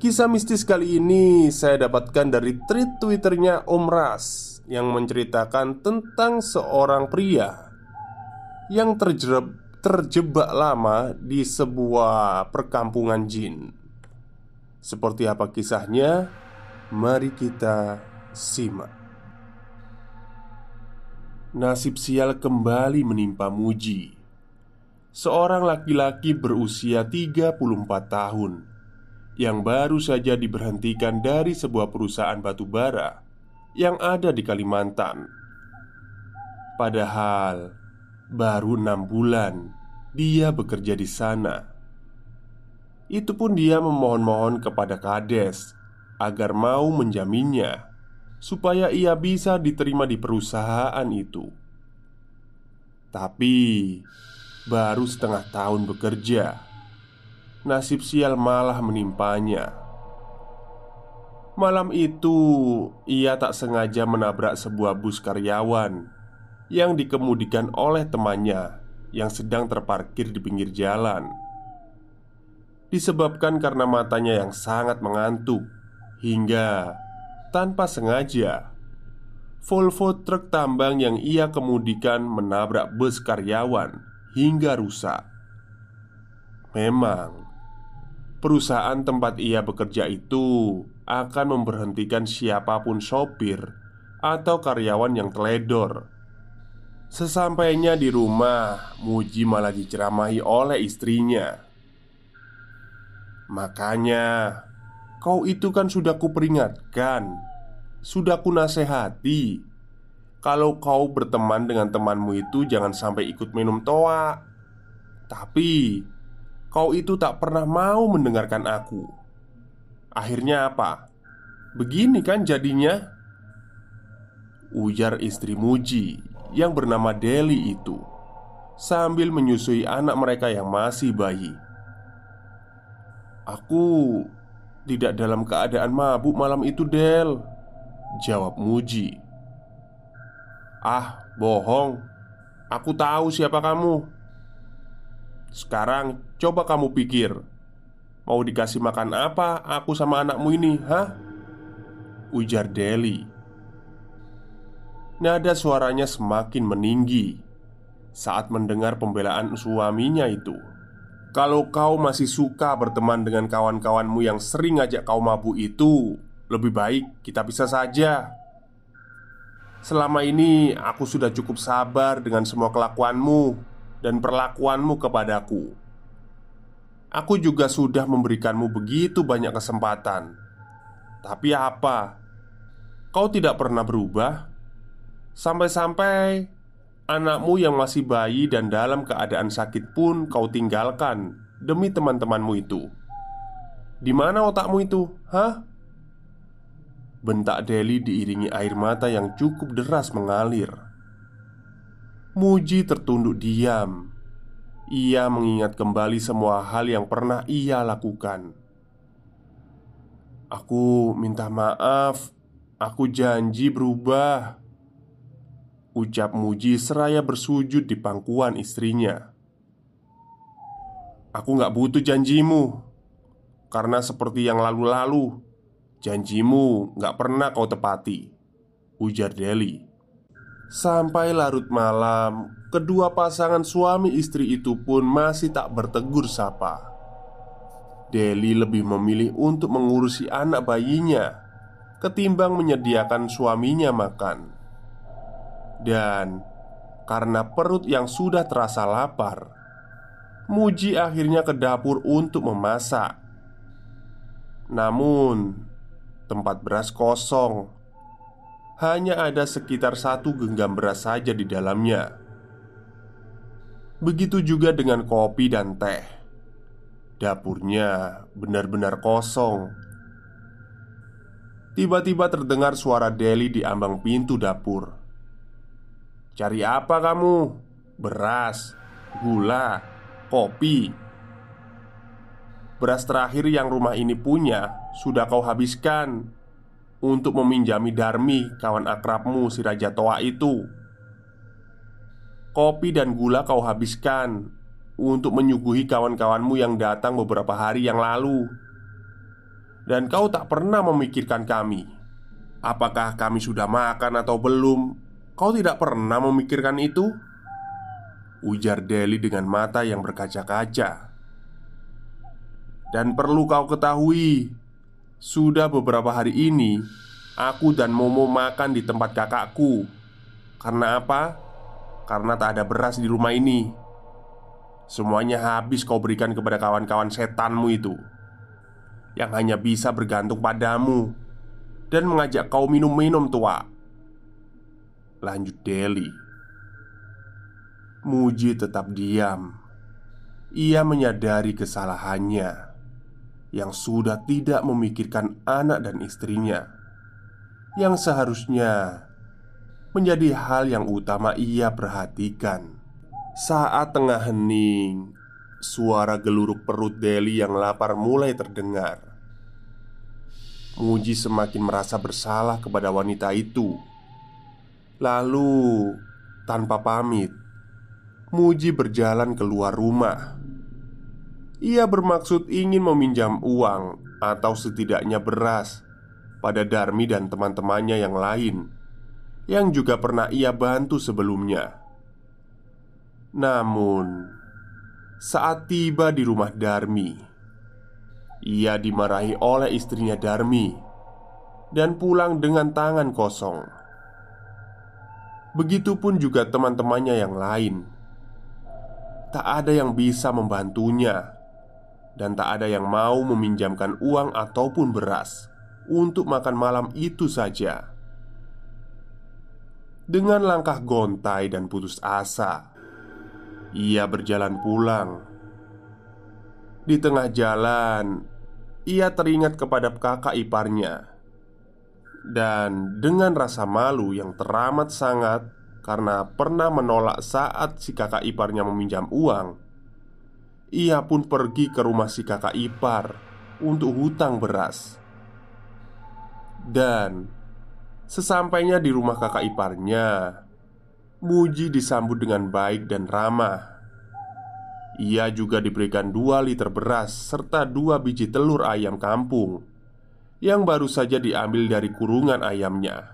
Kisah mistis kali ini saya dapatkan dari tweet twitternya Om Ras Yang menceritakan tentang seorang pria Yang terjebak, terjebak lama di sebuah perkampungan jin. Seperti apa kisahnya? Mari kita simak. Nasib sial kembali menimpa Muji. Seorang laki-laki berusia 34 tahun yang baru saja diberhentikan dari sebuah perusahaan batu bara yang ada di Kalimantan. Padahal baru enam bulan dia bekerja di sana. Itu pun dia memohon-mohon kepada kades agar mau menjaminnya supaya ia bisa diterima di perusahaan itu. Tapi baru setengah tahun bekerja nasib sial malah menimpanya. Malam itu, ia tak sengaja menabrak sebuah bus karyawan yang dikemudikan oleh temannya yang sedang terparkir di pinggir jalan. Disebabkan karena matanya yang sangat mengantuk, hingga tanpa sengaja Volvo truk tambang yang ia kemudikan menabrak bus karyawan hingga rusak. Memang perusahaan tempat ia bekerja itu akan memberhentikan siapa pun sopir atau karyawan yang teledor. Sesampainya di rumah, Muji malah diceramahi oleh istrinya. Makanya, kau itu kan sudah kuperingatkan, sudah kunasehati. Kalau kau berteman dengan temanmu itu jangan sampai ikut minum toa. Tapi Kau itu tak pernah mau mendengarkan aku. Akhirnya apa? Begini kan jadinya? Ujar istri Muji yang bernama Deli itu Sambil menyusui anak mereka yang masih bayi Aku tidak dalam keadaan mabuk malam itu Del Jawab Muji Ah, bohong Aku tahu siapa kamu sekarang coba kamu pikir. Mau dikasih makan apa aku sama anakmu ini, hah? Ujar Deli. Nada suaranya semakin meninggi Saat mendengar pembelaan suaminya itu. Kalau kau masih suka berteman dengan kawan-kawanmu yang sering ngajak kau mabuk itu Lebih baik kita bisa saja. Selama ini aku sudah cukup sabar dengan semua kelakuanmu dan perlakuanmu kepadaku. Aku juga sudah memberikanmu begitu banyak kesempatan, tapi apa? Kau tidak pernah berubah sampai-sampai anakmu yang masih bayi dan dalam keadaan sakit pun kau tinggalkan demi teman-temanmu itu. Di mana otakmu itu, hah? Bentak Deli diiringi air mata yang cukup deras mengalir. Muji tertunduk diam. Ia mengingat kembali semua hal yang pernah ia lakukan. "Aku minta maaf. Aku janji berubah." Ucap Muji seraya bersujud di pangkuan istrinya. "Aku gak butuh janjimu, karena seperti yang lalu-lalu, janjimu gak pernah kau tepati." Ujar Deli. Sampai larut malam, kedua pasangan suami istri itu pun masih tak bertegur sapa. Deli lebih memilih untuk mengurusi anak bayinya ketimbang menyediakan suaminya makan. Dan karena perut yang sudah terasa lapar, Muji akhirnya ke dapur untuk memasak. Namun, tempat beras kosong hanya ada sekitar satu genggam beras saja di dalamnya. Begitu juga dengan kopi dan teh. Dapurnya benar-benar kosong. Tiba-tiba terdengar suara Deli di ambang pintu dapur. "Cari apa kamu? Beras, gula, kopi?" Beras terakhir yang rumah ini punya sudah kau habiskan untuk meminjami Darmi, kawan akrabmu si Raja Toa itu. Kopi dan gula kau habiskan untuk menyuguhi kawan-kawanmu yang datang beberapa hari yang lalu. Dan kau tak pernah memikirkan kami Apakah kami sudah makan atau belum Kau tidak pernah memikirkan itu? Ujar Deli dengan mata yang berkaca-kaca Dan perlu kau ketahui Sudah beberapa hari ini Aku dan Momo makan di tempat kakakku Karena apa? Karena tak ada beras di rumah ini Semuanya habis kau berikan kepada kawan-kawan setanmu itu yang hanya bisa bergantung padamu dan mengajak kau minum-minum tua. Lanjut Deli. Muji tetap diam. Ia menyadari kesalahannya yang sudah tidak memikirkan anak dan istrinya, yang seharusnya menjadi hal yang utama ia perhatikan. Saat tengah hening, Suara geluruk perut Deli yang lapar mulai terdengar. Muji semakin merasa bersalah kepada wanita itu. Lalu, tanpa pamit, Muji berjalan keluar rumah. Ia bermaksud ingin meminjam uang atau setidaknya beras pada Darmi dan teman-temannya yang lain yang juga pernah ia bantu sebelumnya. Namun, saat tiba di rumah Darmi, ia dimarahi oleh istrinya Darmi dan pulang dengan tangan kosong. Begitupun juga teman-temannya yang lain. Tak ada yang bisa membantunya, dan tak ada yang mau meminjamkan uang ataupun beras untuk makan malam itu saja. Dengan langkah gontai dan putus asa, ia berjalan pulang. Di tengah jalan, ia teringat kepada kakak iparnya, dan dengan rasa malu yang teramat sangat karena pernah menolak saat si kakak iparnya meminjam uang, ia pun pergi ke rumah si kakak ipar untuk hutang beras. Dan sesampainya di rumah kakak iparnya, Muji disambut dengan baik dan ramah. Ia juga diberikan dua liter beras serta dua biji telur ayam kampung yang baru saja diambil dari kurungan ayamnya.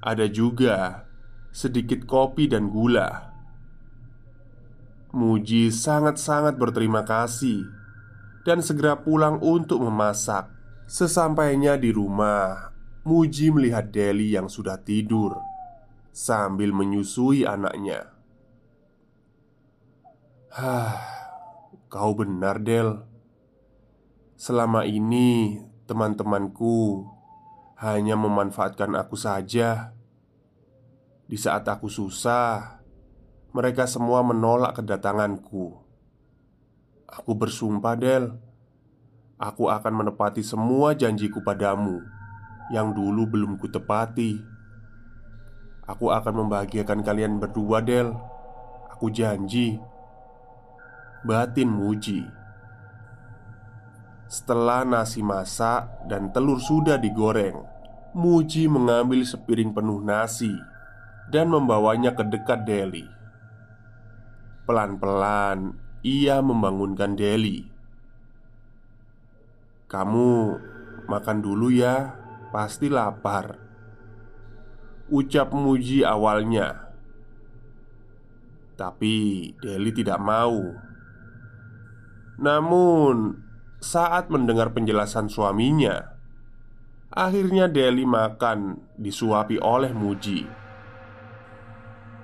Ada juga sedikit kopi dan gula. Muji sangat-sangat berterima kasih dan segera pulang untuk memasak. Sesampainya di rumah, Muji melihat Deli yang sudah tidur sambil menyusui anaknya. Hah, kau benar, Del. Selama ini teman-temanku hanya memanfaatkan aku saja. Di saat aku susah, mereka semua menolak kedatanganku. Aku bersumpah, Del, aku akan menepati semua janjiku padamu yang dulu belum kutepati. Aku akan membahagiakan kalian berdua, Del. Aku janji. Batin muji. Setelah nasi masak dan telur sudah digoreng, Muji mengambil sepiring penuh nasi dan membawanya ke dekat Deli. Pelan-pelan ia membangunkan Deli. "Kamu makan dulu ya, pasti lapar." Ucap Muji awalnya Tapi Deli tidak mau Namun Saat mendengar penjelasan suaminya Akhirnya Deli makan Disuapi oleh Muji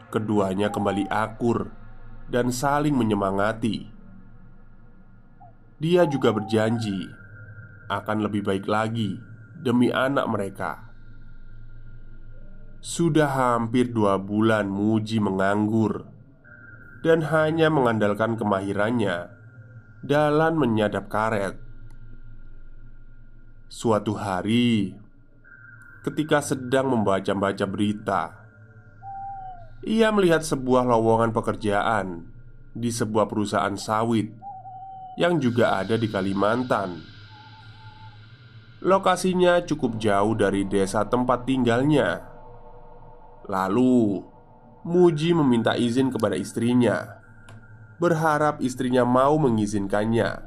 Keduanya kembali akur Dan saling menyemangati. Dia juga berjanji Akan lebih baik lagi Demi anak mereka. Sudah hampir dua bulan Muji menganggur Dan hanya mengandalkan kemahirannya Dalan menyadap karet. Suatu hari Ketika sedang membaca-baca berita Ia melihat sebuah lowongan pekerjaan Di sebuah perusahaan sawit Yang juga ada di Kalimantan. Lokasinya cukup jauh dari desa tempat tinggalnya. Lalu Muji meminta izin kepada istrinya Berharap istrinya mau mengizinkannya.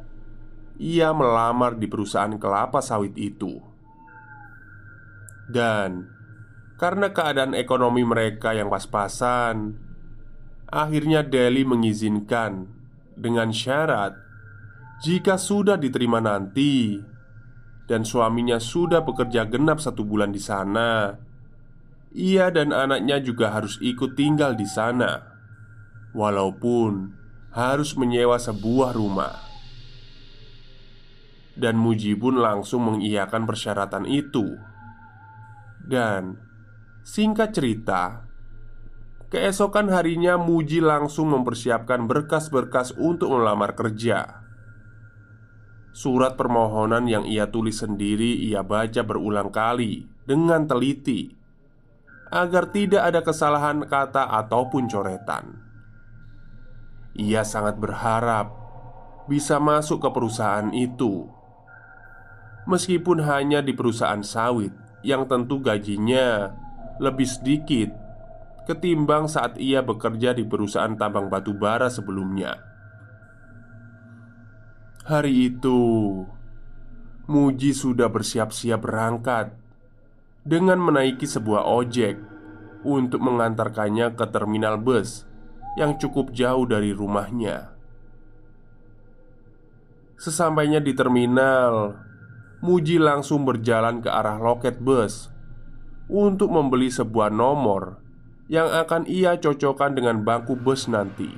Ia melamar di perusahaan kelapa sawit itu. Dan Karena keadaan ekonomi mereka yang pas-pasan Akhirnya Deli mengizinkan Dengan syarat Jika sudah diterima nanti Dan suaminya sudah bekerja genap satu bulan di sana Ia dan anaknya juga harus ikut tinggal di sana Walaupun harus menyewa sebuah rumah. Dan Muji pun langsung mengiyakan persyaratan itu. Dan singkat cerita, keesokan harinya Muji langsung mempersiapkan berkas-berkas untuk melamar kerja. Surat permohonan yang ia tulis sendiri ia baca berulang kali dengan teliti agar tidak ada kesalahan kata ataupun coretan. Ia sangat berharap bisa masuk ke perusahaan itu, meskipun hanya di perusahaan sawit yang tentu gajinya lebih sedikit ketimbang saat ia bekerja di perusahaan tambang batu bara sebelumnya. Hari itu, Muji sudah bersiap-siap berangkat dengan menaiki sebuah ojek untuk mengantarkannya ke terminal bus yang cukup jauh dari rumahnya. Sesampainya di terminal, Muji langsung berjalan ke arah loket bus untuk membeli sebuah nomor yang akan ia cocokkan dengan bangku bus nanti.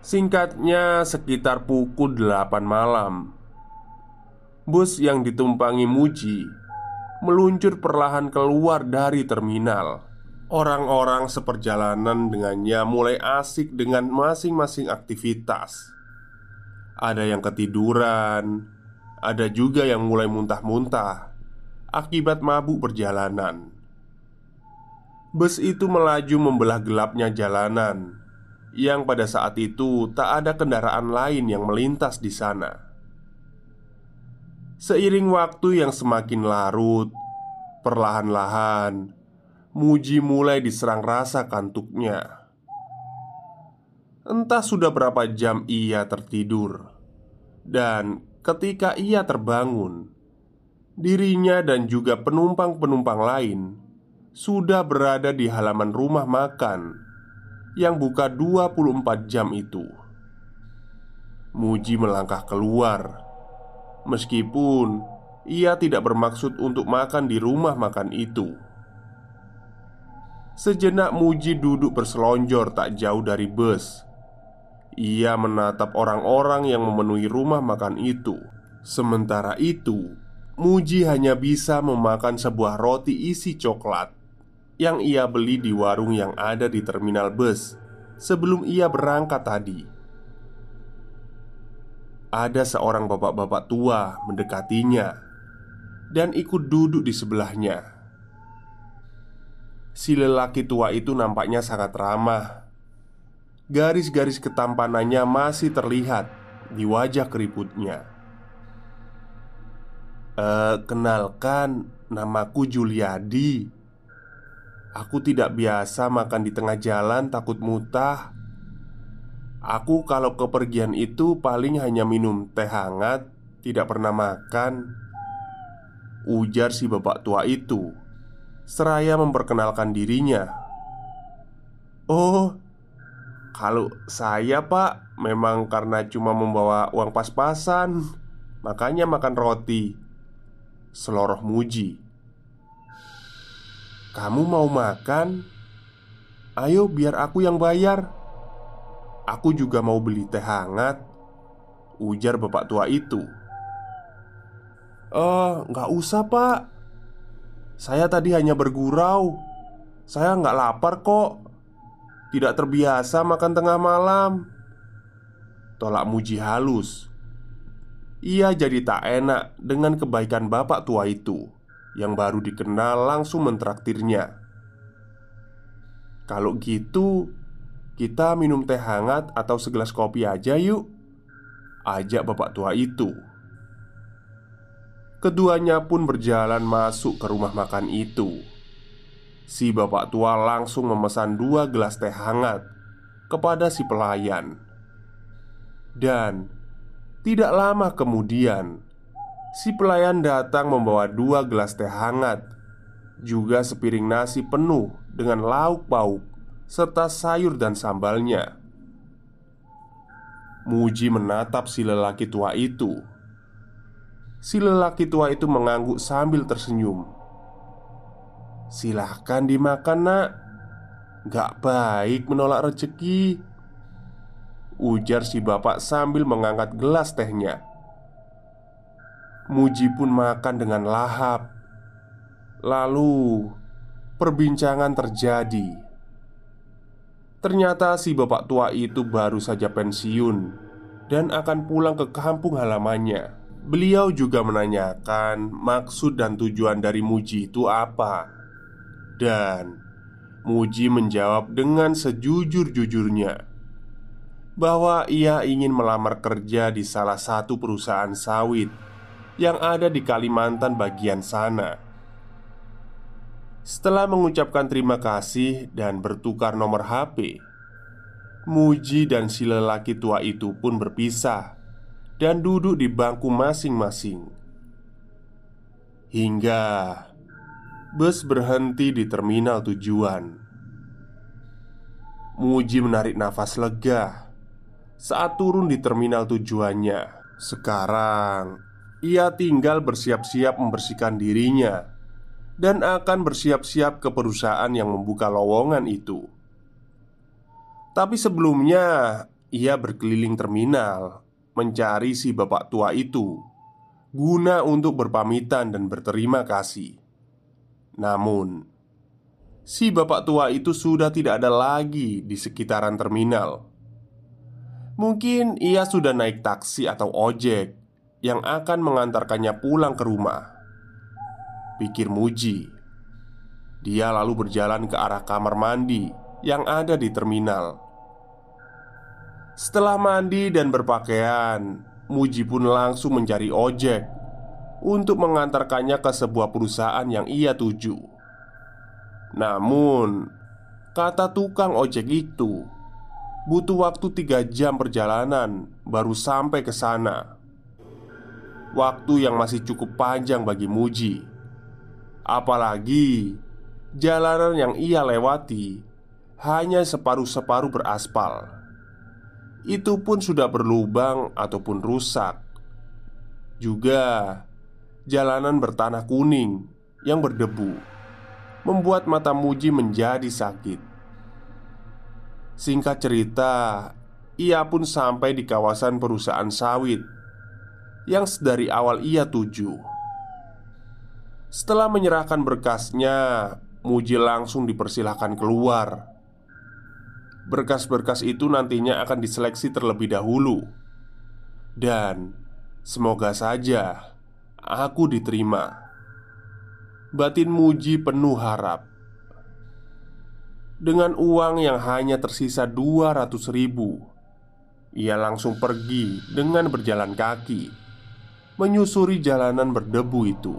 Singkatnya sekitar pukul 8 malam Bus yang ditumpangi Muji Meluncur perlahan keluar dari terminal Orang-orang seperjalanan dengannya mulai asik dengan masing-masing aktivitas. Ada yang ketiduran, ada juga yang mulai muntah-muntah akibat mabuk perjalanan. Bus itu melaju membelah gelapnya jalanan yang pada saat itu tak ada kendaraan lain yang melintas di sana. Seiring waktu yang semakin larut, perlahan-lahan Muji mulai diserang rasa kantuknya. Entah sudah berapa jam ia tertidur, dan ketika ia terbangun, dirinya dan juga penumpang-penumpang lain sudah berada di halaman rumah makan yang buka 24 jam itu. Muji melangkah keluar, meskipun ia tidak bermaksud untuk makan di rumah makan itu. Sejenak Muji duduk berselonjor tak jauh dari bus Ia menatap orang-orang yang memenuhi rumah makan itu Sementara itu Muji hanya bisa memakan sebuah roti isi coklat Yang ia beli di warung yang ada di terminal bus Sebelum ia berangkat tadi Ada seorang bapak-bapak tua mendekatinya Dan ikut duduk di sebelahnya Si lelaki tua itu nampaknya sangat ramah. Garis-garis ketampanannya masih terlihat di wajah keriputnya. E, kenalkan, namaku Juliadi. Aku tidak biasa makan di tengah jalan, takut mutah. Aku kalau kepergian itu paling hanya minum teh hangat, tidak pernah makan. Ujar si bapak tua itu Seraya memperkenalkan dirinya Oh Kalau saya pak Memang karena cuma membawa uang pas-pasan Makanya makan roti Seloroh muji. Kamu mau makan? Ayo biar aku yang bayar. Aku juga mau beli teh hangat Ujar bapak tua itu. Eh, nggak usah pak. Saya tadi hanya bergurau. Saya nggak lapar kok. Tidak terbiasa makan tengah malam. Tolak Muji halus Ia jadi tak enak dengan kebaikan bapak tua itu Yang baru dikenal langsung mentraktirnya. Kalau gitu Kita minum teh hangat atau segelas kopi aja yuk. Ajak bapak tua itu. Keduanya pun berjalan masuk ke rumah makan itu. Si bapak tua langsung memesan dua gelas teh hangat kepada si pelayan, dan tidak lama kemudian si pelayan datang membawa dua gelas teh hangat, juga sepiring nasi penuh dengan lauk pauk serta sayur dan sambalnya. Muji menatap si lelaki tua itu. Si lelaki tua itu mengangguk sambil tersenyum. Silahkan dimakan nak Gak baik menolak rezeki Ujar si bapak sambil mengangkat gelas tehnya. Muji pun makan dengan lahap. Lalu Perbincangan terjadi. Ternyata si bapak tua itu baru saja pensiun Dan akan pulang ke kampung halamannya. Beliau juga menanyakan maksud dan tujuan dari Muji itu apa. Dan Muji menjawab dengan sejujur-jujurnya bahwa ia ingin melamar kerja di salah satu perusahaan sawit yang ada di Kalimantan bagian sana. Setelah mengucapkan terima kasih dan bertukar nomor HP, Muji dan si lelaki tua itu pun berpisah dan duduk di bangku masing-masing. Hingga Bus berhenti di terminal tujuan. Muji menarik nafas lega saat turun di terminal tujuannya. Sekarang ia tinggal bersiap-siap membersihkan dirinya dan akan bersiap-siap ke perusahaan yang membuka lowongan itu. Tapi sebelumnya, ia berkeliling terminal mencari si bapak tua itu guna untuk berpamitan dan berterima kasih. Namun, si bapak tua itu sudah tidak ada lagi di sekitaran terminal. Mungkin ia sudah naik taksi atau ojek yang akan mengantarkannya pulang ke rumah. Pikir Muji. Dia lalu berjalan ke arah kamar mandi yang ada di terminal. Setelah mandi dan berpakaian, Muji pun langsung mencari ojek untuk mengantarkannya ke sebuah perusahaan yang ia tuju. Namun, kata tukang ojek itu butuh waktu tiga jam perjalanan baru sampai ke sana. Waktu yang masih cukup panjang bagi Muji, apalagi jalanan yang ia lewati hanya separuh-separuh beraspal. Itu pun sudah berlubang ataupun rusak. Juga jalanan bertanah kuning yang berdebu membuat mata Muji menjadi sakit. Singkat cerita, ia pun sampai di kawasan perusahaan sawit yang sedari awal ia tuju. Setelah menyerahkan berkasnya, Muji langsung dipersilahkan keluar. Berkas-berkas itu nantinya akan diseleksi terlebih dahulu, dan semoga saja aku diterima. Batin Muji penuh harap. Dengan uang yang hanya tersisa 200 ribu Ia langsung pergi dengan berjalan kaki Menyusuri jalanan berdebu itu.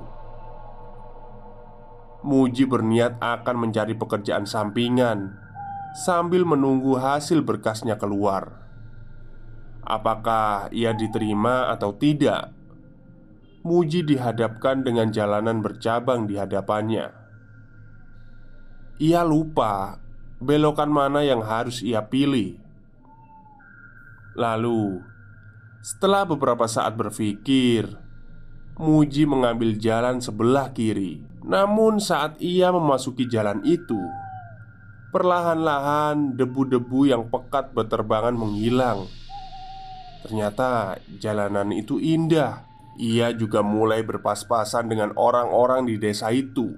Muji berniat akan mencari pekerjaan sampingan Sambil menunggu hasil berkasnya keluar. Apakah ia diterima atau tidak? Muji dihadapkan dengan jalanan bercabang di hadapannya. Ia lupa belokan mana yang harus ia pilih. Lalu, setelah beberapa saat berpikir, Muji mengambil jalan sebelah kiri. Namun, saat ia memasuki jalan itu, perlahan-lahan debu-debu yang pekat berterbangan menghilang. Ternyata jalanan itu indah ia juga mulai berpas-pasan dengan orang-orang di desa itu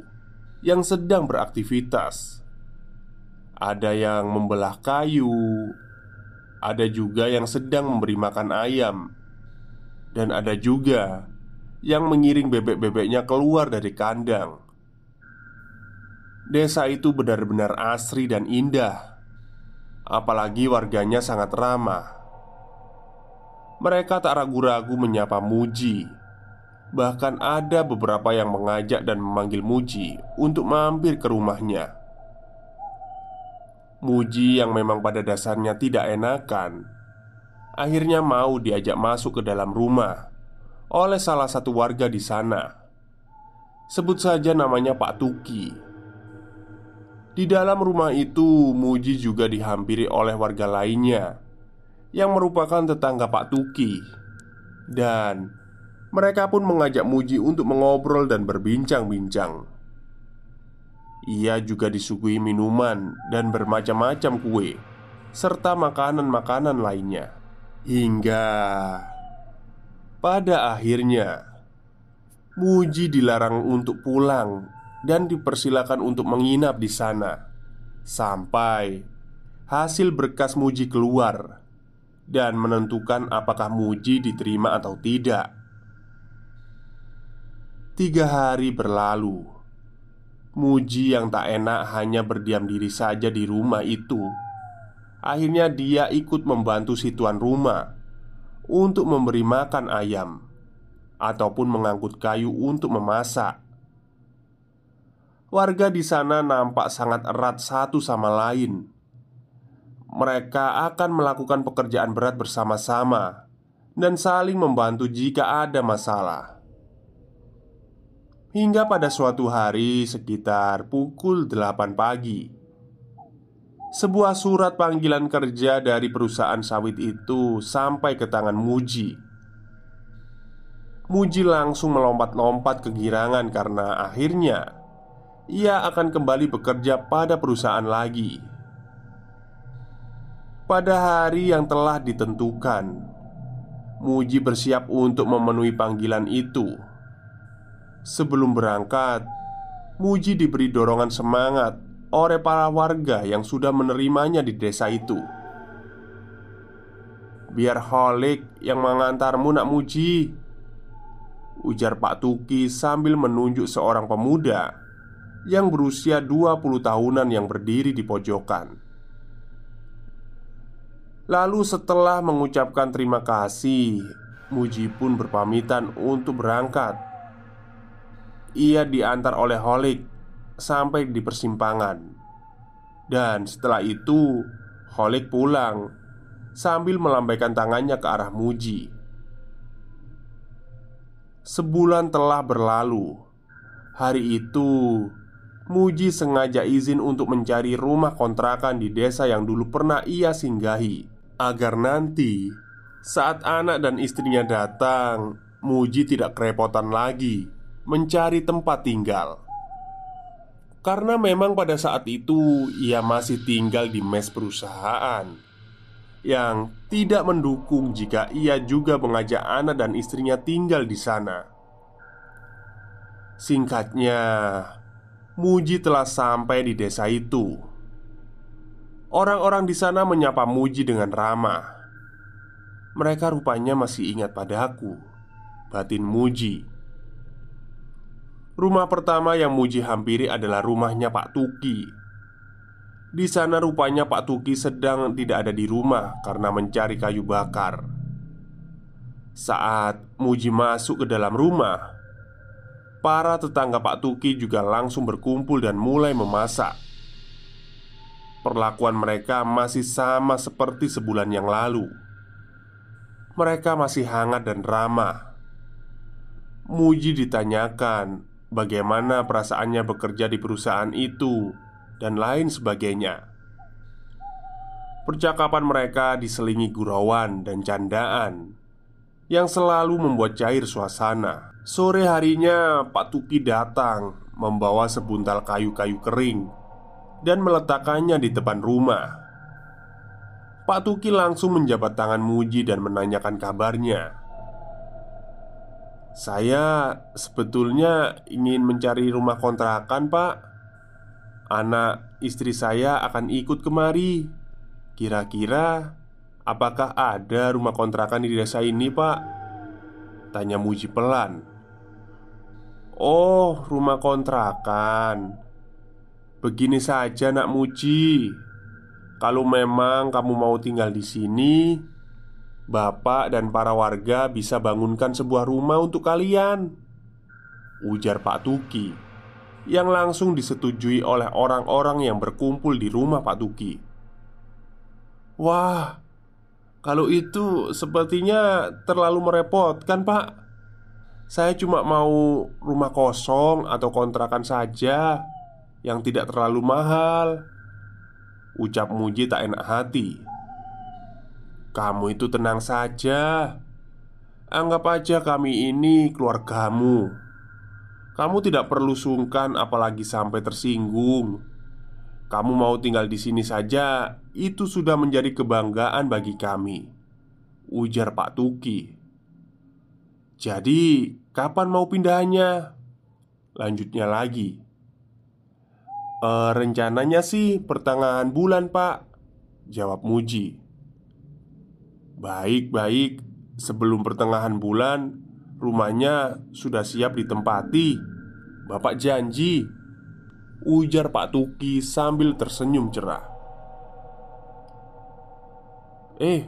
yang sedang beraktivitas. Ada yang membelah kayu, ada juga yang sedang memberi makan ayam, dan ada juga yang mengiring bebek-bebeknya keluar dari kandang. Desa itu benar-benar asri dan indah, apalagi warganya sangat ramah. Mereka tak ragu-ragu menyapa Muji. Bahkan ada beberapa yang mengajak dan memanggil Muji untuk mampir ke rumahnya. Muji yang memang pada dasarnya tidak enakan. Akhirnya mau diajak masuk ke dalam rumah Oleh salah satu warga di sana. Sebut saja namanya Pak Tuki. Di dalam rumah itu Muji juga dihampiri oleh warga lainnya Yang merupakan tetangga Pak Tuki. Dan mereka pun mengajak Muji untuk mengobrol dan berbincang-bincang ia juga disuguhi minuman dan bermacam-macam kue Serta makanan-makanan lainnya. Hingga Pada akhirnya Muji dilarang untuk pulang Dan dipersilakan untuk menginap di sana Sampai Hasil berkas Muji keluar Dan menentukan apakah Muji diterima atau tidak. Tiga hari berlalu Muji yang tak enak hanya berdiam diri saja di rumah itu. Akhirnya dia ikut membantu si tuan rumah untuk memberi makan ayam ataupun mengangkut kayu untuk memasak. Warga di sana nampak sangat erat satu sama lain. Mereka akan melakukan pekerjaan berat bersama-sama dan saling membantu jika ada masalah. Hingga pada suatu hari sekitar pukul 8 pagi. Sebuah surat panggilan kerja dari perusahaan sawit itu sampai ke tangan Muji. Muji langsung melompat-lompat kegirangan karena akhirnya Ia akan kembali bekerja pada perusahaan lagi. Pada hari yang telah ditentukan Muji bersiap untuk memenuhi panggilan itu Sebelum berangkat, Muji diberi dorongan semangat oleh para warga yang sudah menerimanya di desa itu. Biar Holik yang mengantarmu nak Muji Ujar Pak Tuki sambil menunjuk seorang pemuda Yang berusia 20 tahunan yang berdiri di pojokan Lalu setelah mengucapkan terima kasih Muji pun berpamitan untuk berangkat ia diantar oleh Holik sampai di persimpangan. Dan setelah itu Holik pulang Sambil melambaikan tangannya ke arah Muji. Sebulan telah berlalu. Hari itu Muji sengaja izin untuk mencari rumah kontrakan di desa yang dulu pernah ia singgahi Agar nanti saat anak dan istrinya datang Muji tidak kerepotan lagi mencari tempat tinggal. Karena memang pada saat itu ia masih tinggal di mes perusahaan yang tidak mendukung jika ia juga mengajak anak dan istrinya tinggal di sana. Singkatnya, Muji telah sampai di desa itu. Orang-orang di sana menyapa Muji dengan ramah. Mereka rupanya masih ingat padaku. Batin Muji Rumah pertama yang Muji hampiri adalah rumahnya Pak Tuki. Di sana rupanya Pak Tuki sedang tidak ada di rumah karena mencari kayu bakar. Saat Muji masuk ke dalam rumah, para tetangga Pak Tuki juga langsung berkumpul dan mulai memasak. Perlakuan mereka masih sama seperti sebulan yang lalu. Mereka masih hangat dan ramah. Muji ditanyakan bagaimana perasaannya bekerja di perusahaan itu, dan lain sebagainya. Percakapan mereka diselingi gurauan dan candaan yang selalu membuat cair suasana. Sore harinya, Pak Tuki datang membawa sebuntal kayu-kayu kering dan meletakkannya di depan rumah. Pak Tuki langsung menjabat tangan Muji dan menanyakan kabarnya. Saya sebetulnya ingin mencari rumah kontrakan, Pak. Anak istri saya akan ikut kemari. Kira-kira Apakah ada rumah kontrakan di desa ini, Pak? Tanya Muji pelan. Oh, rumah kontrakan. Begini saja, Nak Muji. Kalau memang kamu mau tinggal di sini, Bapak dan para warga bisa bangunkan sebuah rumah untuk kalian. Ujar Pak Tuki Yang langsung disetujui oleh orang-orang yang berkumpul di rumah Pak Tuki Wah, kalau itu sepertinya terlalu merepotkan pak Saya cuma mau rumah kosong atau kontrakan saja Yang tidak terlalu mahal Ucap Muji tak enak hati Kamu itu tenang saja. Anggap aja kami ini keluargamu. Kamu tidak perlu sungkan apalagi sampai tersinggung. Kamu mau tinggal di sini saja Itu sudah menjadi kebanggaan bagi kami Ujar Pak Tuki. Jadi kapan mau pindahnya? Lanjutnya lagi. E, Rencananya sih pertengahan bulan pak Jawab Muji Baik-baik Sebelum pertengahan bulan Rumahnya sudah siap ditempati. Bapak janji. Ujar Pak Tuki sambil tersenyum cerah. Eh,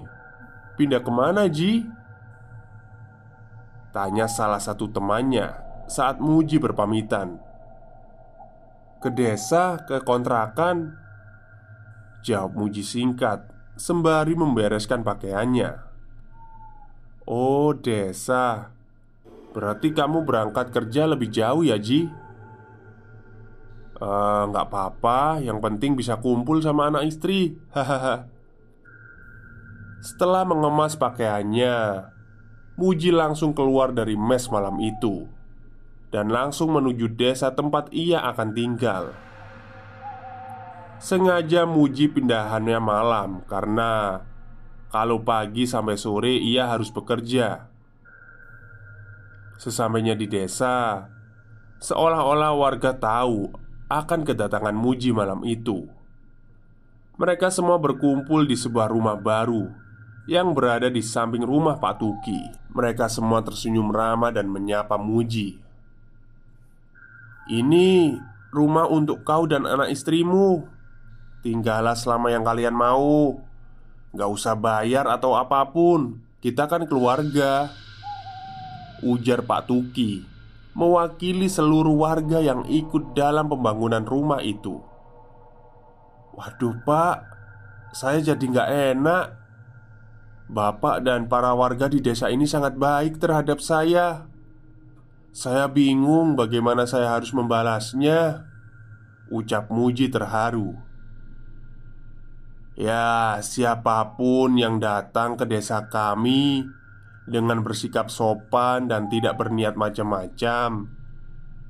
pindah ke mana Ji? Tanya salah satu temannya saat Muji berpamitan. Ke desa, ke kontrakan? Jawab Muji singkat Sembari membereskan pakaiannya Oh desa Berarti kamu berangkat kerja lebih jauh ya Ji? Eh, nggak apa-apa, yang penting bisa kumpul sama anak istri. Hahaha. Setelah mengemas pakaiannya, Muji langsung keluar dari mes malam itu dan langsung menuju desa tempat ia akan tinggal. Sengaja Muji pindahannya malam karena kalau pagi sampai sore ia harus bekerja. Sesampainya di desa, seolah-olah warga tahu akan kedatangan Muji malam itu. Mereka semua berkumpul di sebuah rumah baru yang berada di samping rumah Pak Tuki. Mereka semua tersenyum ramah dan menyapa Muji. "Ini rumah untuk kau dan anak istrimu. Tinggallah selama yang kalian mau. Gak usah bayar atau apa pun. Kita kan keluarga." Ujar Pak Tuki Mewakili seluruh warga yang ikut dalam pembangunan rumah itu Waduh pak Saya jadi nggak enak Bapak dan para warga di desa ini sangat baik terhadap saya Saya bingung bagaimana saya harus membalasnya Ucap Muji terharu Ya, siapa pun yang datang ke desa kami dengan bersikap sopan dan tidak berniat macam-macam,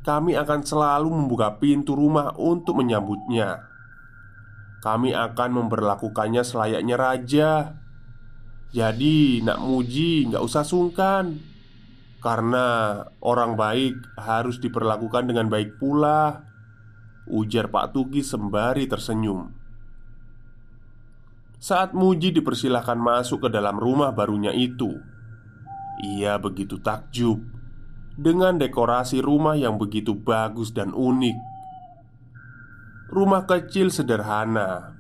kami akan selalu membuka pintu rumah untuk menyambutnya. Kami akan memperlakukannya selayaknya raja. Jadi, nak muji, nggak usah sungkan, karena orang baik harus diperlakukan dengan baik pula. Ujar Pak Tuki sembari tersenyum. Saat Muji dipersilahkan masuk ke dalam rumah barunya itu, ia begitu takjub dengan dekorasi rumah yang begitu bagus dan unik. Rumah kecil sederhana,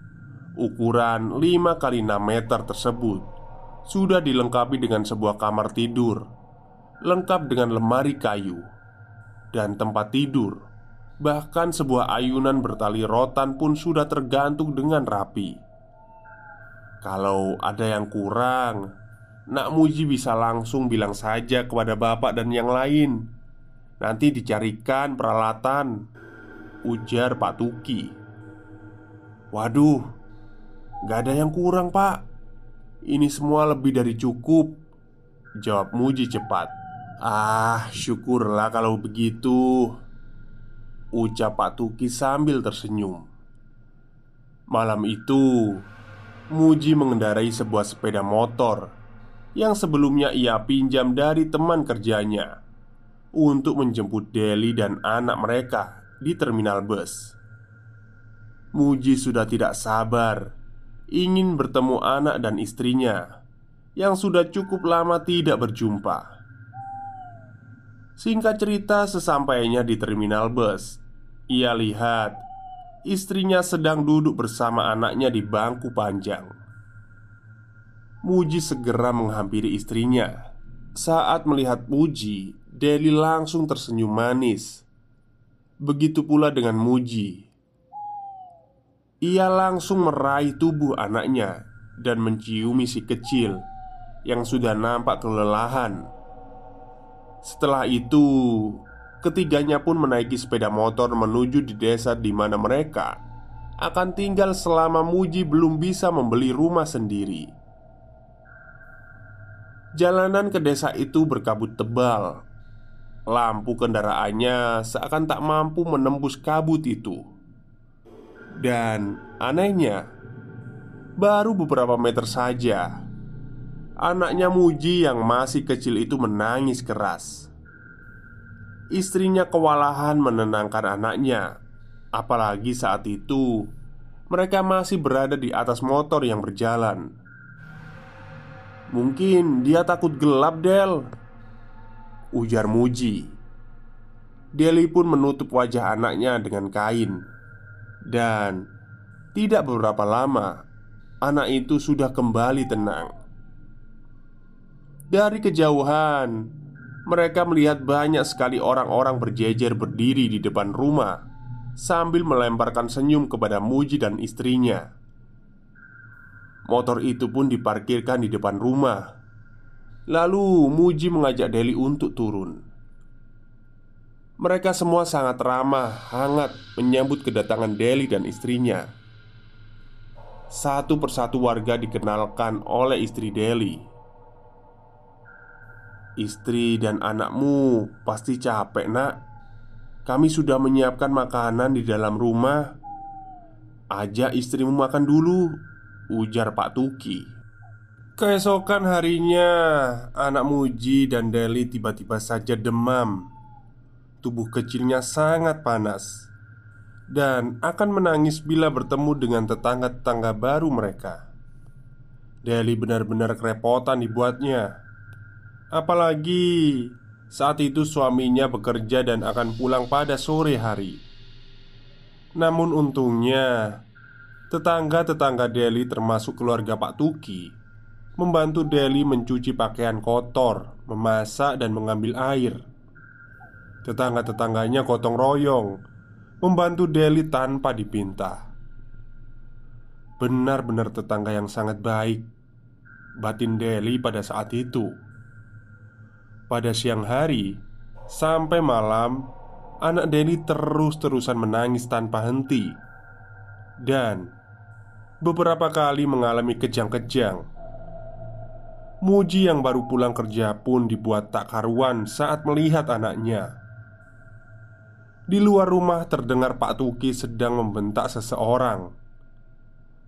ukuran 5 kali 6 meter tersebut sudah dilengkapi dengan sebuah kamar tidur, lengkap dengan lemari kayu dan tempat tidur. Bahkan sebuah ayunan bertali rotan pun sudah tergantung dengan rapi. Kalau ada yang kurang, Nak Muji bisa langsung bilang saja kepada bapak dan yang lain. Nanti dicarikan peralatan Ujar Pak Tuki. Waduh Gak ada yang kurang pak. Ini semua lebih dari cukup Jawab Muji cepat. Ah syukurlah kalau begitu Ucap Pak Tuki sambil tersenyum. Malam itu Muji mengendarai sebuah sepeda motor yang sebelumnya ia pinjam dari teman kerjanya untuk menjemput Deli dan anak mereka di terminal bus. Muji sudah tidak sabar ingin bertemu anak dan istrinya yang sudah cukup lama tidak berjumpa. Singkat cerita, sesampainya di terminal bus, ia lihat istrinya sedang duduk bersama anaknya di bangku panjang. Muji segera menghampiri istrinya. Saat melihat Muji, Deli langsung tersenyum manis. Begitu pula dengan Muji. Ia langsung meraih tubuh anaknya dan menciumi si kecil yang sudah nampak kelelahan. Setelah itu, ketiganya pun menaiki sepeda motor menuju di desa di mana mereka akan tinggal selama Muji belum bisa membeli rumah sendiri. Jalanan ke desa itu berkabut tebal. Lampu kendaraannya seakan tak mampu menembus kabut itu. Dan anehnya, baru beberapa meter saja Anaknya Muji yang masih kecil itu menangis keras. Istrinya kewalahan menenangkan anaknya, apalagi saat itu mereka masih berada di atas motor yang berjalan. Mungkin dia takut gelap, Del. Ujar Muji. Deli pun menutup wajah anaknya dengan kain, dan tidak beberapa lama anak itu sudah kembali tenang. Dari kejauhan, mereka melihat banyak sekali orang-orang berjejer berdiri di depan rumah sambil melemparkan senyum kepada Muji dan istrinya. Motor itu pun diparkirkan di depan rumah. Lalu Muji mengajak Deli untuk turun. Mereka semua sangat ramah, hangat menyambut kedatangan Deli dan istrinya. Satu persatu warga dikenalkan oleh istri Deli Istri dan anakmu pasti capek, Nak. Kami sudah menyiapkan makanan di dalam rumah. Ajak istrimu makan dulu, ujar Pak Tuki. Keesokan harinya, anak Muji dan Deli tiba-tiba saja demam. Tubuh kecilnya sangat panas dan akan menangis bila bertemu dengan tetangga-tetangga baru mereka. Deli benar-benar kerepotan dibuatnya. Apalagi saat itu suaminya bekerja dan akan pulang pada sore hari. Namun untungnya, tetangga-tetangga Deli termasuk keluarga Pak Tuki membantu Deli mencuci pakaian kotor, memasak dan mengambil air. Tetangga-tetangganya gotong royong membantu Deli tanpa dipinta. Benar-benar tetangga yang sangat baik batin Deli pada saat itu. Pada siang hari sampai malam, anak Deli terus-terusan menangis tanpa henti, dan beberapa kali mengalami kejang-kejang. Muji yang baru pulang kerja pun dibuat tak karuan saat melihat anaknya. Di luar rumah terdengar Pak Tuki sedang membentak seseorang.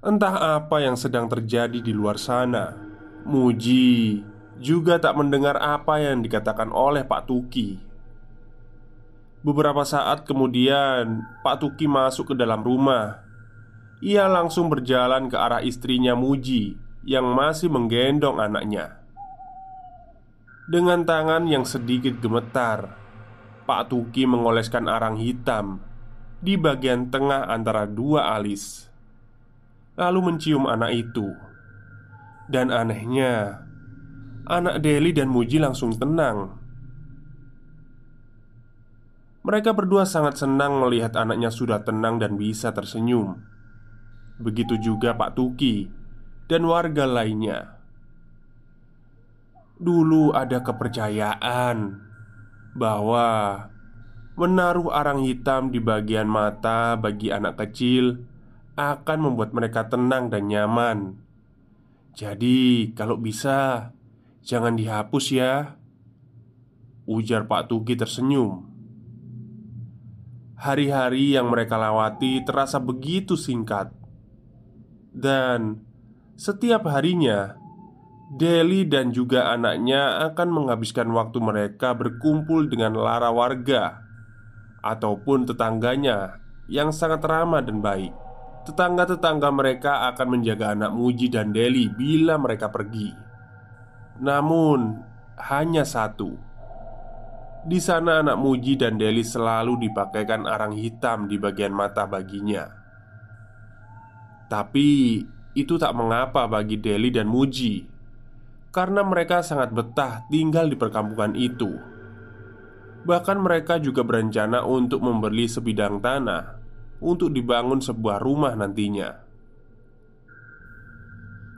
Entah apa yang sedang terjadi di luar sana. Muji juga tak mendengar apa yang dikatakan oleh Pak Tuki. Beberapa saat kemudian, Pak Tuki masuk ke dalam rumah. Ia langsung berjalan ke arah istrinya Muji yang masih menggendong anaknya. Dengan tangan yang sedikit gemetar, Pak Tuki mengoleskan arang hitam di bagian tengah antara dua alis, lalu mencium anak itu. Dan anehnya, Anak Deli dan Muji langsung tenang. Mereka berdua sangat senang melihat anaknya sudah tenang dan bisa tersenyum. Begitu juga Pak Tuki dan warga lainnya. Dulu ada kepercayaan bahwa menaruh arang hitam di bagian mata bagi anak kecil akan membuat mereka tenang dan nyaman. Jadi, kalau bisa, Jangan dihapus ya. Ujar Pak Tugi tersenyum. Hari-hari yang mereka lawati terasa begitu singkat. Dan setiap harinya Deli dan juga anaknya akan menghabiskan waktu mereka berkumpul dengan lara warga Ataupun tetangganya yang sangat ramah dan baik. Tetangga-tetangga mereka akan menjaga anak Muji dan Deli bila mereka pergi. Namun, hanya satu. Di sana anak Muji dan Deli selalu dipakaikan arang hitam di bagian mata baginya. Tapi itu tak mengapa bagi Deli dan Muji Karena mereka sangat betah tinggal di perkampungan itu Bahkan mereka juga berencana untuk membeli sebidang tanah untuk dibangun sebuah rumah nantinya.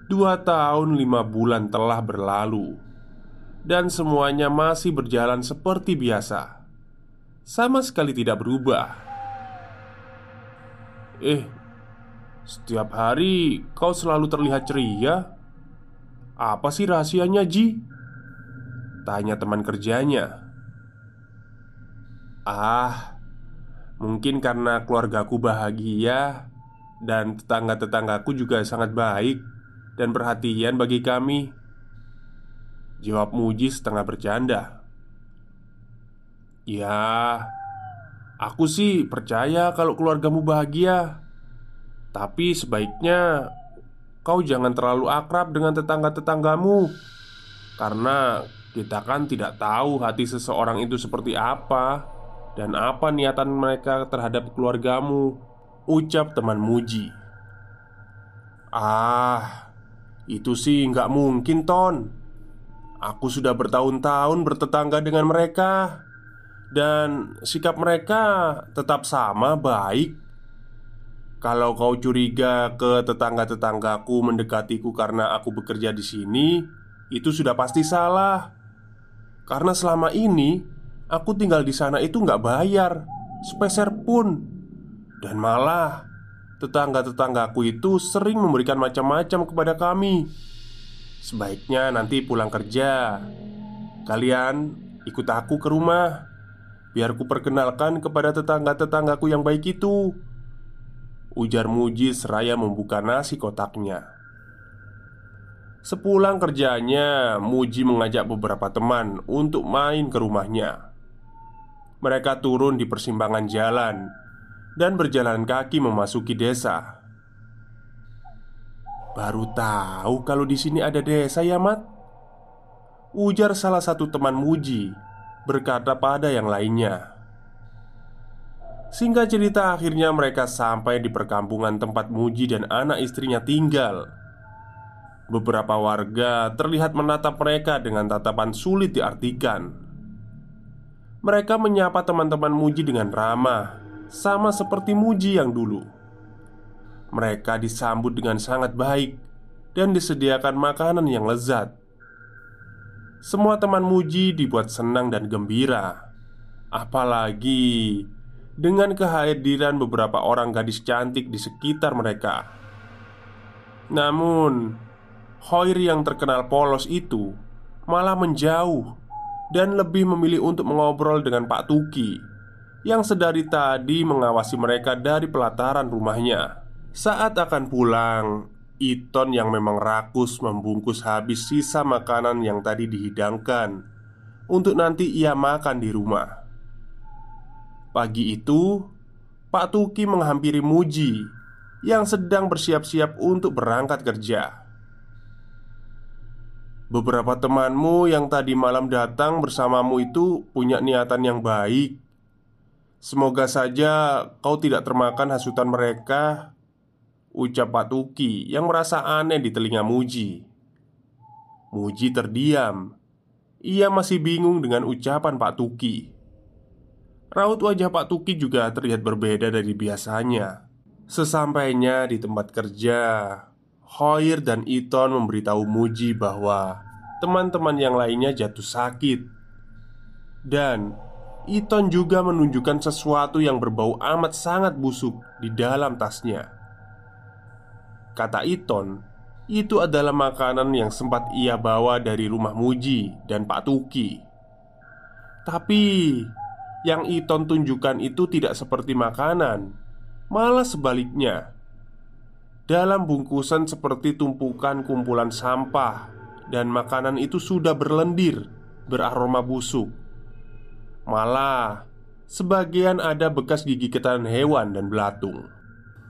Dua tahun lima bulan telah berlalu, dan semuanya masih berjalan seperti biasa, sama sekali tidak berubah. Eh, setiap hari kau selalu terlihat ceria. Apa sih rahasianya, Ji? Tanya teman kerjanya. Ah, Mungkin karena keluargaku bahagia dan tetangga-tetanggaku juga sangat baik dan perhatian bagi kami. Jawab Muji setengah bercanda. Ya, aku sih percaya kalau keluargamu bahagia. Tapi sebaiknya kau jangan terlalu akrab dengan tetangga-tetanggamu Karena kita kan tidak tahu hati seseorang itu seperti apa dan apa niatan mereka terhadap keluargamu? Ucap teman Muji Ah, itu sih nggak mungkin Ton. Aku sudah bertahun-tahun bertetangga dengan mereka. Dan sikap mereka tetap sama baik. Kalau kau curiga ke tetangga-tetanggaku mendekatiku karena aku bekerja di sini Itu sudah pasti salah. Karena selama ini Aku tinggal di sana itu nggak bayar Sepeser pun. Dan malah Tetangga-tetanggaku itu sering memberikan macam-macam kepada kami. Sebaiknya nanti pulang kerja. Kalian ikut aku ke rumah Biar ku perkenalkan kepada tetangga-tetanggaku yang baik itu. Ujar Muji seraya membuka nasi kotaknya. Sepulang kerjanya, Muji mengajak beberapa teman untuk main ke rumahnya. Mereka turun di persimpangan jalan dan berjalan kaki memasuki desa. Baru tahu kalau di sini ada desa ya, Mat. Ujar salah satu teman Muji berkata pada yang lainnya. Singkat cerita akhirnya mereka sampai di perkampungan tempat Muji dan anak istrinya tinggal Beberapa warga terlihat menatap mereka dengan tatapan sulit diartikan mereka menyapa teman-teman Muji dengan ramah, sama seperti Muji yang dulu. Mereka disambut dengan sangat baik dan disediakan makanan yang lezat. Semua teman Muji dibuat senang dan gembira, apalagi dengan kehadiran beberapa orang gadis cantik di sekitar mereka. Namun, Hoir yang terkenal polos itu malah menjauh dan lebih memilih untuk mengobrol dengan Pak Tuki yang sedari tadi mengawasi mereka dari pelataran rumahnya. Saat akan pulang, Iton yang memang rakus membungkus habis sisa makanan yang tadi dihidangkan untuk nanti ia makan di rumah. Pagi itu, Pak Tuki menghampiri Muji yang sedang bersiap-siap untuk berangkat kerja. Beberapa temanmu yang tadi malam datang bersamamu itu punya niatan yang baik. Semoga saja kau tidak termakan hasutan mereka Ucap Pak Tuki yang merasa aneh di telinga Muji. Muji terdiam. Ia masih bingung dengan ucapan Pak Tuki. Raut wajah Pak Tuki juga terlihat berbeda dari biasanya. Sesampainya di tempat kerja Hoir dan Iton memberitahu Muji bahwa teman-teman yang lainnya jatuh sakit. Dan Iton juga menunjukkan sesuatu yang berbau amat sangat busuk di dalam tasnya. Kata Iton, itu adalah makanan yang sempat ia bawa dari rumah Muji dan Pak Tuki. Tapi yang Iton tunjukkan itu tidak seperti makanan, malah sebaliknya dalam bungkusan seperti tumpukan kumpulan sampah dan makanan itu sudah berlendir, beraroma busuk. Malah, sebagian ada bekas gigi gigitan hewan dan belatung.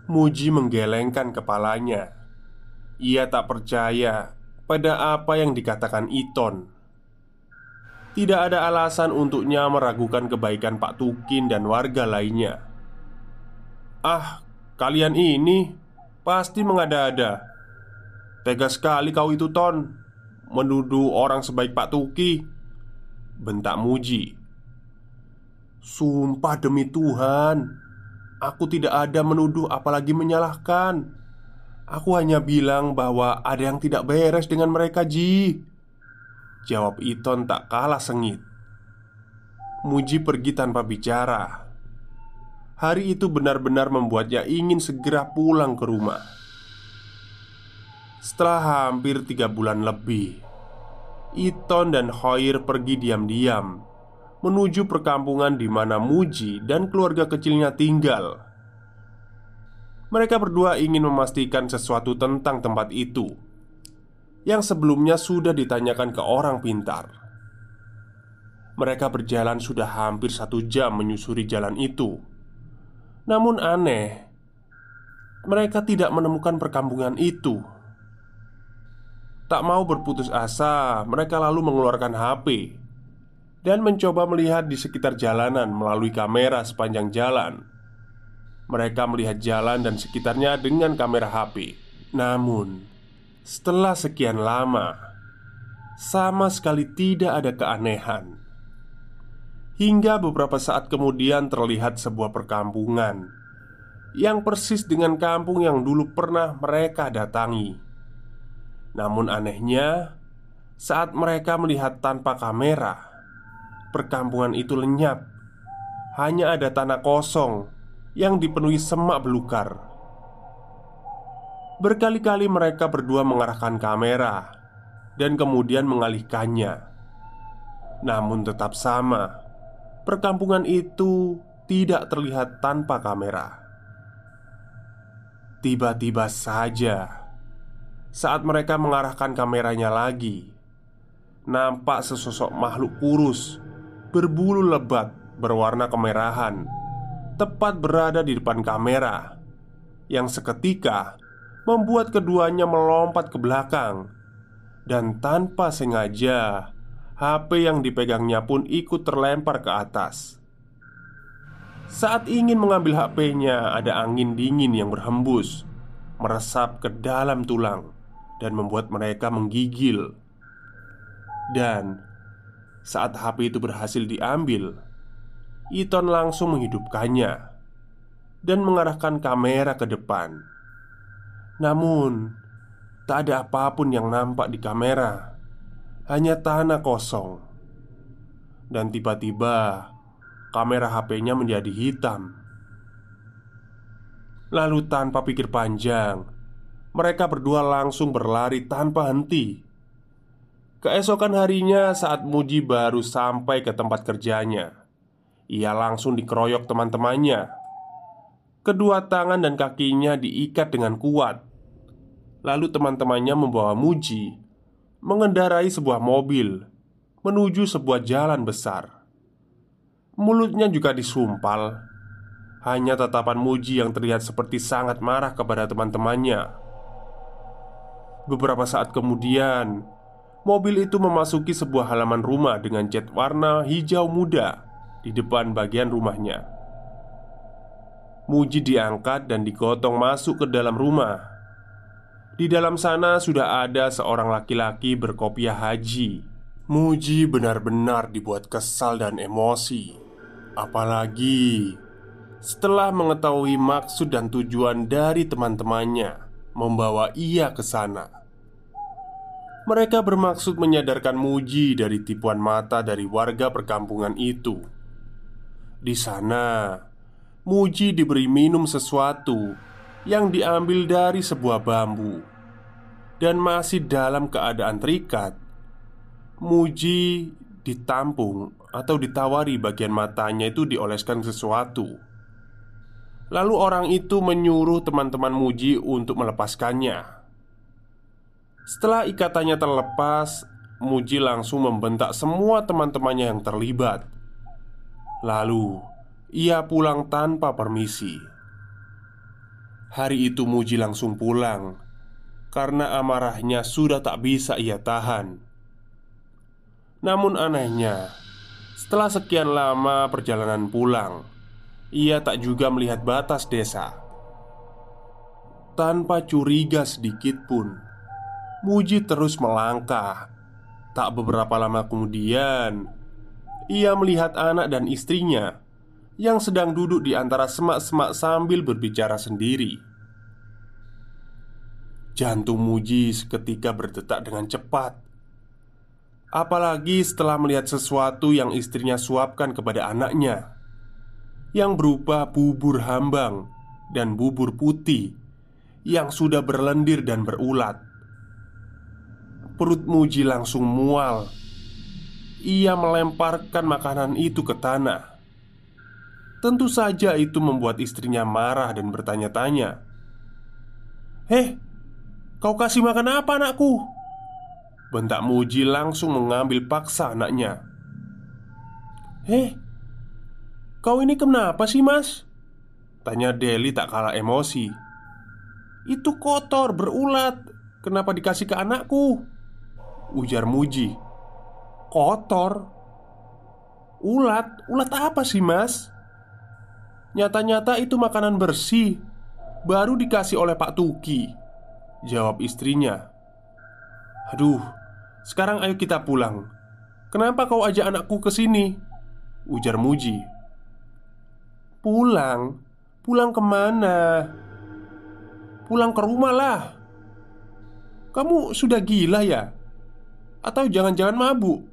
Muji menggelengkan kepalanya. Ia tak percaya pada apa yang dikatakan Iton. Tidak ada alasan untuknya meragukan kebaikan Pak Tukin dan warga lainnya. "Ah, kalian ini pasti mengada-ada. Tega sekali kau itu, Ton, menuduh orang sebaik Pak Tuki." Bentak Muji. "Sumpah demi Tuhan, Aku tidak ada menuduh apalagi menyalahkan. Aku hanya bilang bahwa ada yang tidak beres dengan mereka Ji. Jawab Iton tak kalah sengit. Muji pergi tanpa bicara. Hari itu benar-benar membuatnya ingin segera pulang ke rumah. Setelah hampir tiga bulan lebih Iton dan Hoir pergi diam-diam menuju perkampungan di mana Muji dan keluarga kecilnya tinggal. Mereka berdua ingin memastikan sesuatu tentang tempat itu yang sebelumnya sudah ditanyakan ke orang pintar. Mereka berjalan sudah hampir satu jam menyusuri jalan itu. Namun aneh, mereka tidak menemukan perkampungan itu. Tak mau berputus asa, mereka lalu mengeluarkan HP dan mencoba melihat di sekitar jalanan melalui kamera sepanjang jalan. Mereka melihat jalan dan sekitarnya dengan kamera HP. Namun, setelah sekian lama, sama sekali tidak ada keanehan. Hingga beberapa saat kemudian terlihat sebuah perkampungan yang persis dengan kampung yang dulu pernah mereka datangi. Namun anehnya, saat mereka melihat tanpa kamera, perkampungan itu lenyap. Hanya ada tanah kosong yang dipenuhi semak belukar. Berkali-kali mereka berdua mengarahkan kamera dan kemudian mengalihkannya. Namun tetap sama, perkampungan itu tidak terlihat tanpa kamera. Tiba-tiba saja, saat mereka mengarahkan kameranya lagi, nampak sesosok makhluk kurus berbulu lebat berwarna kemerahan tepat berada di depan kamera yang seketika membuat keduanya melompat ke belakang dan tanpa sengaja HP yang dipegangnya pun ikut terlempar ke atas. Saat ingin mengambil HP-nya, ada angin dingin yang berhembus, meresap ke dalam tulang, dan membuat mereka menggigil. Dan saat HP itu berhasil diambil, Iton langsung menghidupkannya dan mengarahkan kamera ke depan. Namun, tak ada apa pun yang nampak di kamera, hanya tanah kosong. Dan tiba-tiba, kamera HP-nya menjadi hitam. Lalu, tanpa pikir panjang, mereka berdua langsung berlari tanpa henti Keesokan harinya, saat Muji baru sampai ke tempat kerjanya, ia langsung dikeroyok teman-temannya. Kedua tangan dan kakinya diikat dengan kuat. Lalu, teman-temannya membawa Muji mengendarai sebuah mobil menuju sebuah jalan besar. Mulutnya juga disumpal. Hanya tatapan Muji yang terlihat seperti sangat marah kepada teman-temannya. Beberapa saat kemudian, Mobil itu memasuki sebuah halaman rumah dengan cat warna hijau muda di depan bagian rumahnya. Muji diangkat dan digotong masuk ke dalam rumah. Di dalam sana sudah ada seorang laki-laki berkopiah haji. Muji benar-benar dibuat kesal dan emosi, apalagi setelah mengetahui maksud dan tujuan dari teman-temannya membawa ia ke sana. Mereka bermaksud menyadarkan Muji dari tipuan mata dari warga perkampungan itu. Di sana, Muji diberi minum sesuatu yang diambil dari sebuah bambu dan masih dalam keadaan terikat. Muji ditampung atau ditawari bagian matanya itu dioleskan sesuatu. Lalu orang itu menyuruh teman-teman Muji untuk melepaskannya. Setelah ikatannya terlepas, Muji langsung membentak semua teman-temannya yang terlibat. Lalu, ia pulang tanpa permisi. Hari itu Muji langsung pulang karena amarahnya sudah tak bisa ia tahan. Namun anehnya, setelah sekian lama perjalanan pulang, ia tak juga melihat batas desa. Tanpa curiga sedikit pun, Muji terus melangkah. Tak beberapa lama kemudian, ia melihat anak dan istrinya yang sedang duduk di antara semak-semak sambil berbicara sendiri. Jantung Muji seketika berdetak dengan cepat. Apalagi setelah melihat sesuatu yang istrinya suapkan kepada anaknya Yang berupa bubur hambang dan bubur putih Yang sudah berlendir dan berulat Perut Muji langsung mual Ia melemparkan makanan itu ke tanah Tentu saja itu membuat istrinya marah dan bertanya-tanya Heh, kau kasih makan apa anakku? Bentak Muji langsung mengambil paksa anaknya Heh, kau ini kenapa sih mas? Tanya Deli tak kalah emosi Itu kotor, berulat Kenapa dikasih ke anakku? Ujar Muji Kotor? Ulat? Ulat apa sih mas? Nyata-nyata itu makanan bersih Baru dikasih oleh Pak Tuki Jawab istrinya Aduh, sekarang ayo kita pulang Kenapa kau ajak anakku ke sini? Ujar Muji Pulang? Pulang ke mana? Pulang ke rumah lah Kamu sudah gila ya? Atau jangan-jangan mabuk?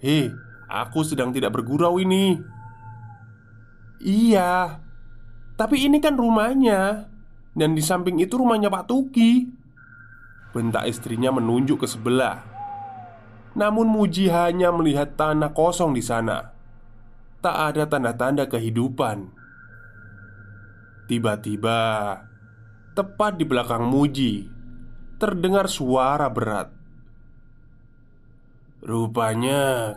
Hei, aku sedang tidak bergurau ini. Iya Tapi ini kan rumahnya Dan di samping itu rumahnya Pak Tuki. Bentak istrinya menunjuk ke sebelah. Namun Muji hanya melihat tanah kosong di sana. Tak ada tanda-tanda kehidupan. Tiba-tiba Tepat di belakang Muji Terdengar suara berat Rupanya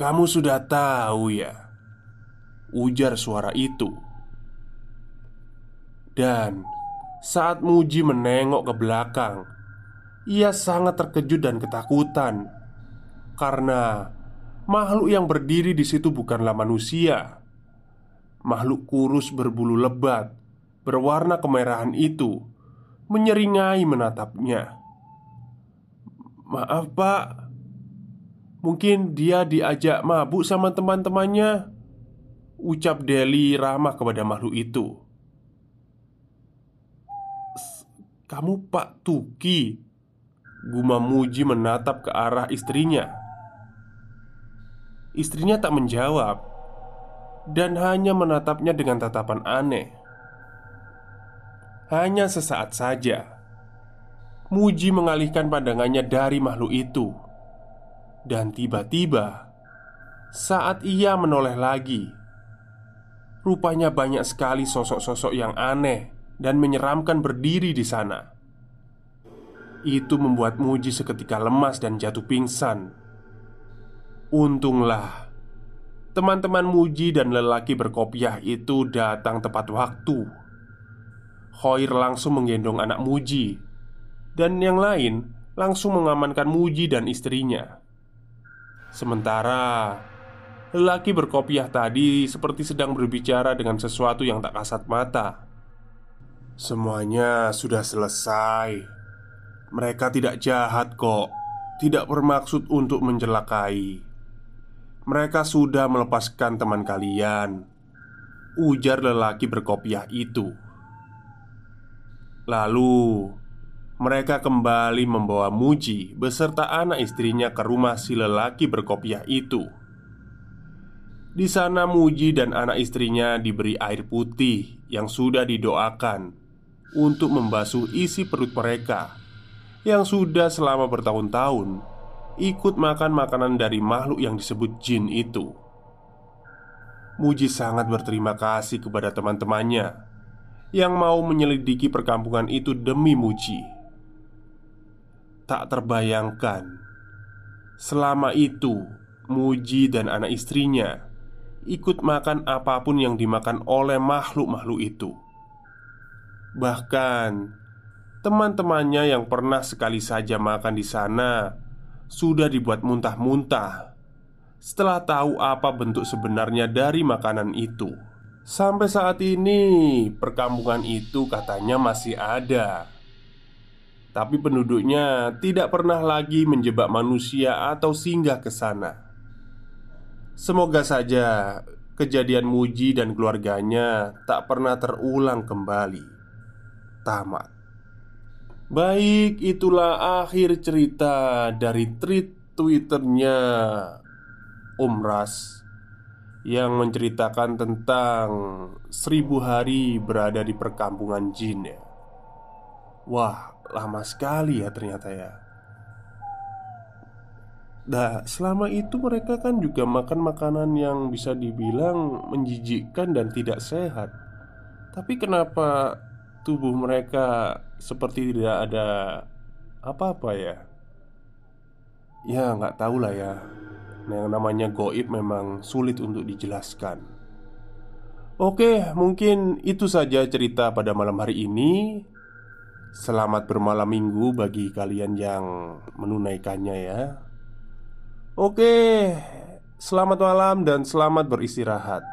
kamu sudah tahu ya Ujar suara itu. Dan saat Muji menengok ke belakang Ia sangat terkejut dan ketakutan. Karena Makhluk yang berdiri di situ bukanlah manusia. Makhluk kurus berbulu lebat Berwarna kemerahan itu Menyeringai menatapnya. Maaf pak Mungkin dia diajak mabuk sama teman-temannya Ucap Deli ramah kepada makhluk itu. Kamu Pak Tuki Guma Muji menatap ke arah istrinya. Istrinya tak menjawab Dan hanya menatapnya dengan tatapan aneh. Hanya sesaat saja Muji mengalihkan pandangannya dari makhluk itu Dan tiba-tiba Saat ia menoleh lagi Rupanya banyak sekali sosok-sosok yang aneh dan menyeramkan berdiri di sana. Itu membuat Muji seketika lemas dan jatuh pingsan. Untunglah teman-teman Muji dan lelaki berkopiah itu datang tepat waktu. Hoir langsung menggendong anak Muji, dan yang lain langsung mengamankan Muji dan istrinya. Sementara Lelaki berkopiah tadi seperti sedang berbicara dengan sesuatu yang tak kasat mata. Semuanya sudah selesai. Mereka tidak jahat kok, tidak bermaksud untuk mencelakai. Mereka sudah melepaskan teman kalian. Ujar lelaki berkopiah itu. Lalu mereka kembali membawa Muji beserta anak istrinya ke rumah si lelaki berkopiah itu. Di sana Muji dan anak istrinya diberi air putih yang sudah didoakan untuk membasuh isi perut mereka yang sudah selama bertahun-tahun ikut makan makanan dari makhluk yang disebut jin itu. Muji sangat berterima kasih kepada teman-temannya yang mau menyelidiki perkampungan itu demi Muji. Tak terbayangkan selama itu Muji dan anak istrinya ikut makan apa pun yang dimakan oleh makhluk-makhluk itu. Bahkan teman-temannya yang pernah sekali saja makan di sana sudah dibuat muntah-muntah setelah tahu apa bentuk sebenarnya dari makanan itu. Sampai saat ini, perkampungan itu katanya masih ada, tapi penduduknya tidak pernah lagi menjebak manusia atau singgah ke sana. Semoga saja kejadian Muji dan keluarganya tak pernah terulang kembali. Tamat. Baik, itulah akhir cerita dari tweet Twitternya Om Ras Yang menceritakan tentang seribu hari berada di perkampungan jin ya Wah, lama sekali ya ternyata ya. Nah, selama itu mereka kan juga makan makanan yang bisa dibilang menjijikkan dan tidak sehat. Tapi kenapa tubuh mereka seperti tidak ada apa-apa ya? Ya nggak tahu lah ya. Yang namanya goib memang sulit untuk dijelaskan. Oke mungkin itu saja cerita pada malam hari ini Selamat bermalam minggu bagi kalian yang menunaikannya ya. Oke Selamat malam dan selamat beristirahat